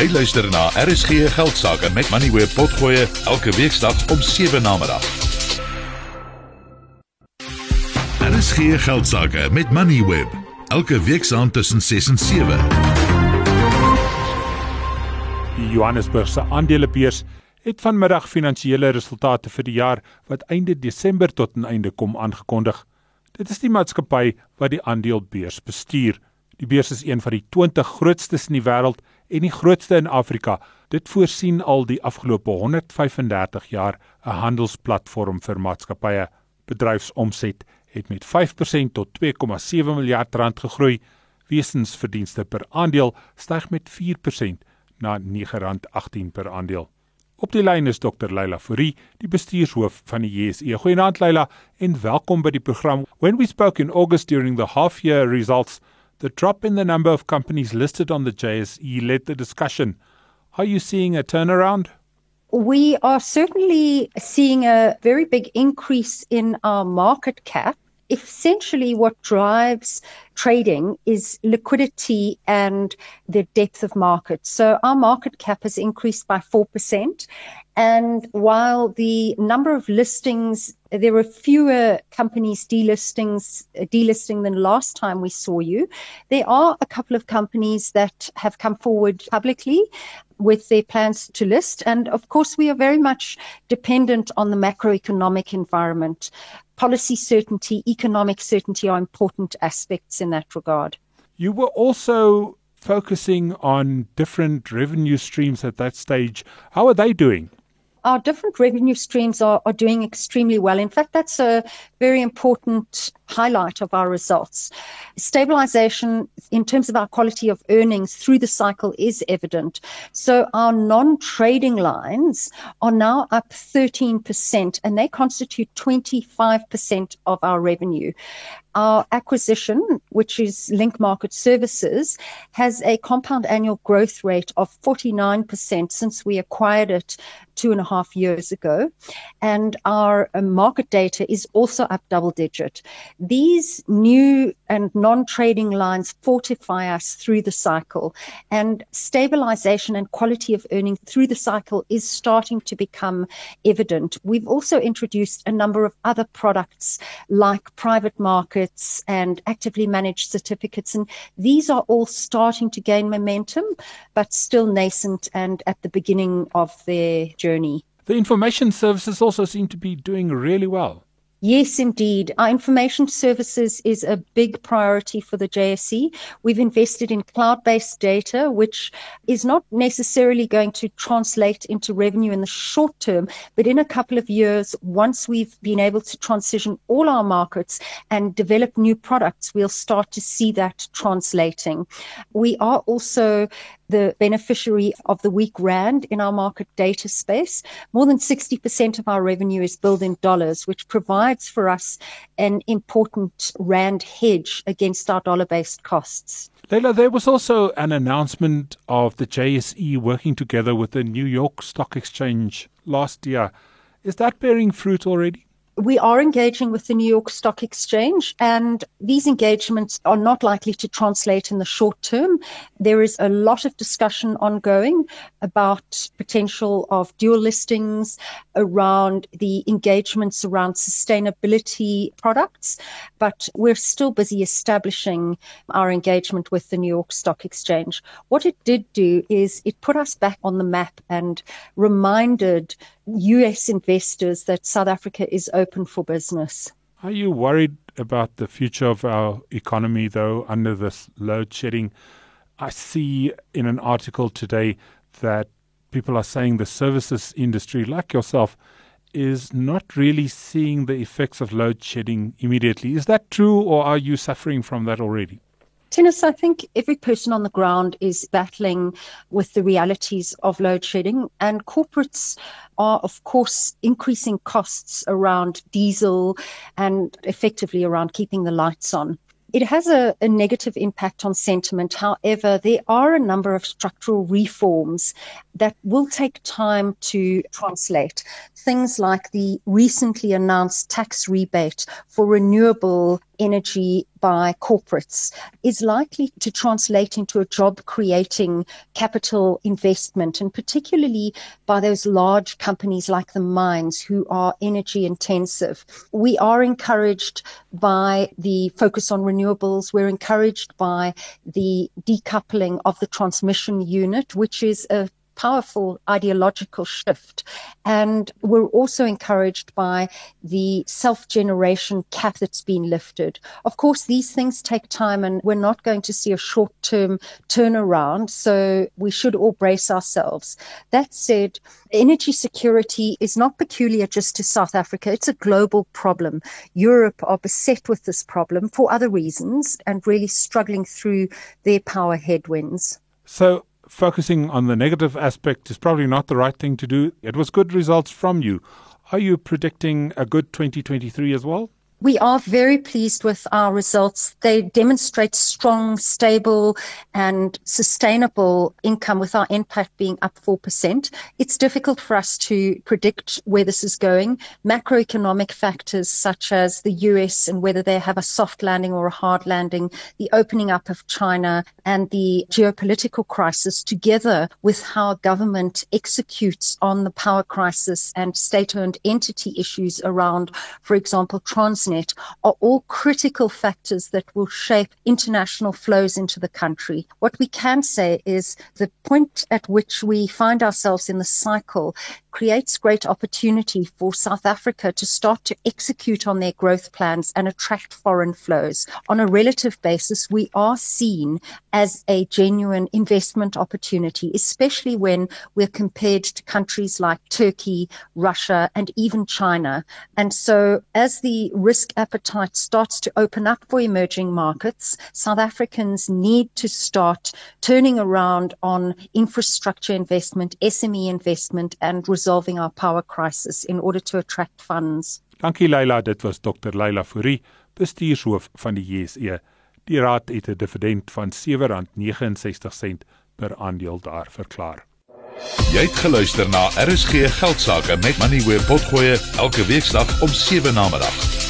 Jy luister na RSG Geldsaake met Money Web Potgoe elke weeksdag om 7 na middag. RSG Geldsaake met Money Web elke weeksaand tussen 6 en 7. Die Johannesburgse aandelebeurs het vanmiddag finansiële resultate vir die jaar wat einde Desember tot 'n einde kom aangekondig. Dit is die maatskappy wat die aandelebeurs bestuur. Die beurs is een van die 20 grootstes in die wêreld en die grootste in Afrika. Dit voorsien al die afgelope 135 jaar 'n handelsplatform vir maatskappye. Bedryfsomset het met 5% tot 2,7 miljard rand gegroei. Wesensverdienste per aandeel styg met 4% na R9.18 per aandeel. Op die lyn is Dr Leila Fourie, die bestuurshoof van die JSE. Goeienaand Leila en welkom by die program. When we spoke in August during the half year results The drop in the number of companies listed on the JSE led the discussion. Are you seeing a turnaround? We are certainly seeing a very big increase in our market cap. Essentially, what drives trading is liquidity and the depth of market. So, our market cap has increased by 4%, and while the number of listings, there were fewer companies delistings, delisting than last time we saw you, there are a couple of companies that have come forward publicly with their plans to list. And of course, we are very much dependent on the macroeconomic environment. Policy certainty, economic certainty are important aspects in that regard. You were also focusing on different revenue streams at that stage. How are they doing? our different revenue streams are, are doing extremely well. In fact, that's a very important highlight of our results. Stabilization in terms of our quality of earnings through the cycle is evident. So our non trading lines are now up 13%, and they constitute 25% of our revenue our acquisition, which is Link Market Services, has a compound annual growth rate of 49% since we acquired it two and a half years ago. And our market data is also up double digit. These new and non trading lines fortify us through the cycle, and stabilization and quality of earning through the cycle is starting to become evident. We've also introduced a number of other products like private markets and actively managed certificates. And these are all starting to gain momentum, but still nascent and at the beginning of their journey. The information services also seem to be doing really well. Yes, indeed. Our information services is a big priority for the JSE. We've invested in cloud based data, which is not necessarily going to translate into revenue in the short term, but in a couple of years, once we've been able to transition all our markets and develop new products, we'll start to see that translating. We are also the beneficiary of the weak rand in our market data space. More than 60% of our revenue is billed in dollars, which provides for us an important rand hedge against our dollar based costs. Leila, there was also an announcement of the JSE working together with the New York Stock Exchange last year. Is that bearing fruit already? We are engaging with the New York Stock Exchange, and these engagements are not likely to translate in the short term. There is a lot of discussion ongoing about potential of dual listings, around the engagements around sustainability products, but we're still busy establishing our engagement with the New York Stock Exchange. What it did do is it put us back on the map and reminded US investors that South Africa is open for business. Are you worried about the future of our economy, though, under this load shedding? I see in an article today that people are saying the services industry, like yourself, is not really seeing the effects of load shedding immediately. Is that true, or are you suffering from that already? Tennis, I think every person on the ground is battling with the realities of load shedding, and corporates are, of course, increasing costs around diesel and effectively around keeping the lights on. It has a, a, negative impact on sentiment. However, there are a number of structural reforms that will take time to translate. Things like the recently announced tax rebate for renewable energy by corporates is likely to translate into a job creating capital investment, and particularly by those large companies like the mines who are energy intensive. We are encouraged by the focus on renewables. We're encouraged by the decoupling of the transmission unit, which is a powerful ideological shift. And we're also encouraged by the self generation cap that's been lifted. Of course, these things take time and we're not going to see a short term turnaround. So we should all brace ourselves. That said, energy security is not peculiar just to South Africa, it's a global problem. Europe are beset with this problem for other reasons and really struggling through their power headwinds. So, focusing on the negative aspect is probably not the right thing to do. It was good results from you. Are you predicting a good 2023 as well? We are very pleased with our results. They demonstrate strong, stable, and sustainable income with our NPAT being up 4%. It's difficult for us to predict where this is going. Macroeconomic factors such as the US and whether they have a soft landing or a hard landing, the opening up of China, and the geopolitical crisis, together with how government executes on the power crisis and state owned entity issues around, for example, trans Transnet are all critical factors that will shape international flows into the country. What we can say is the point at which we find ourselves in the cycle creates great opportunity for South Africa to start to execute on their growth plans and attract foreign flows. On a relative basis, we are seen as a genuine investment opportunity, especially when we're compared to countries like Turkey, Russia, and even China. And so as the risk appetite starts to open up for emerging markets, South Africans need to start turning around on infrastructure investment, SME investment, and resolving our power crisis in order to attract funds. Dankie Leila, dit was Dr. Leila Fourie, bestuurshoof van die JSE. Die raad het 'n dividend van R7.69 per aandeel daar verklaar. Jy het geluister na RSG Geldsaake met Money where potgoe elke weeksdag om 7 na middag.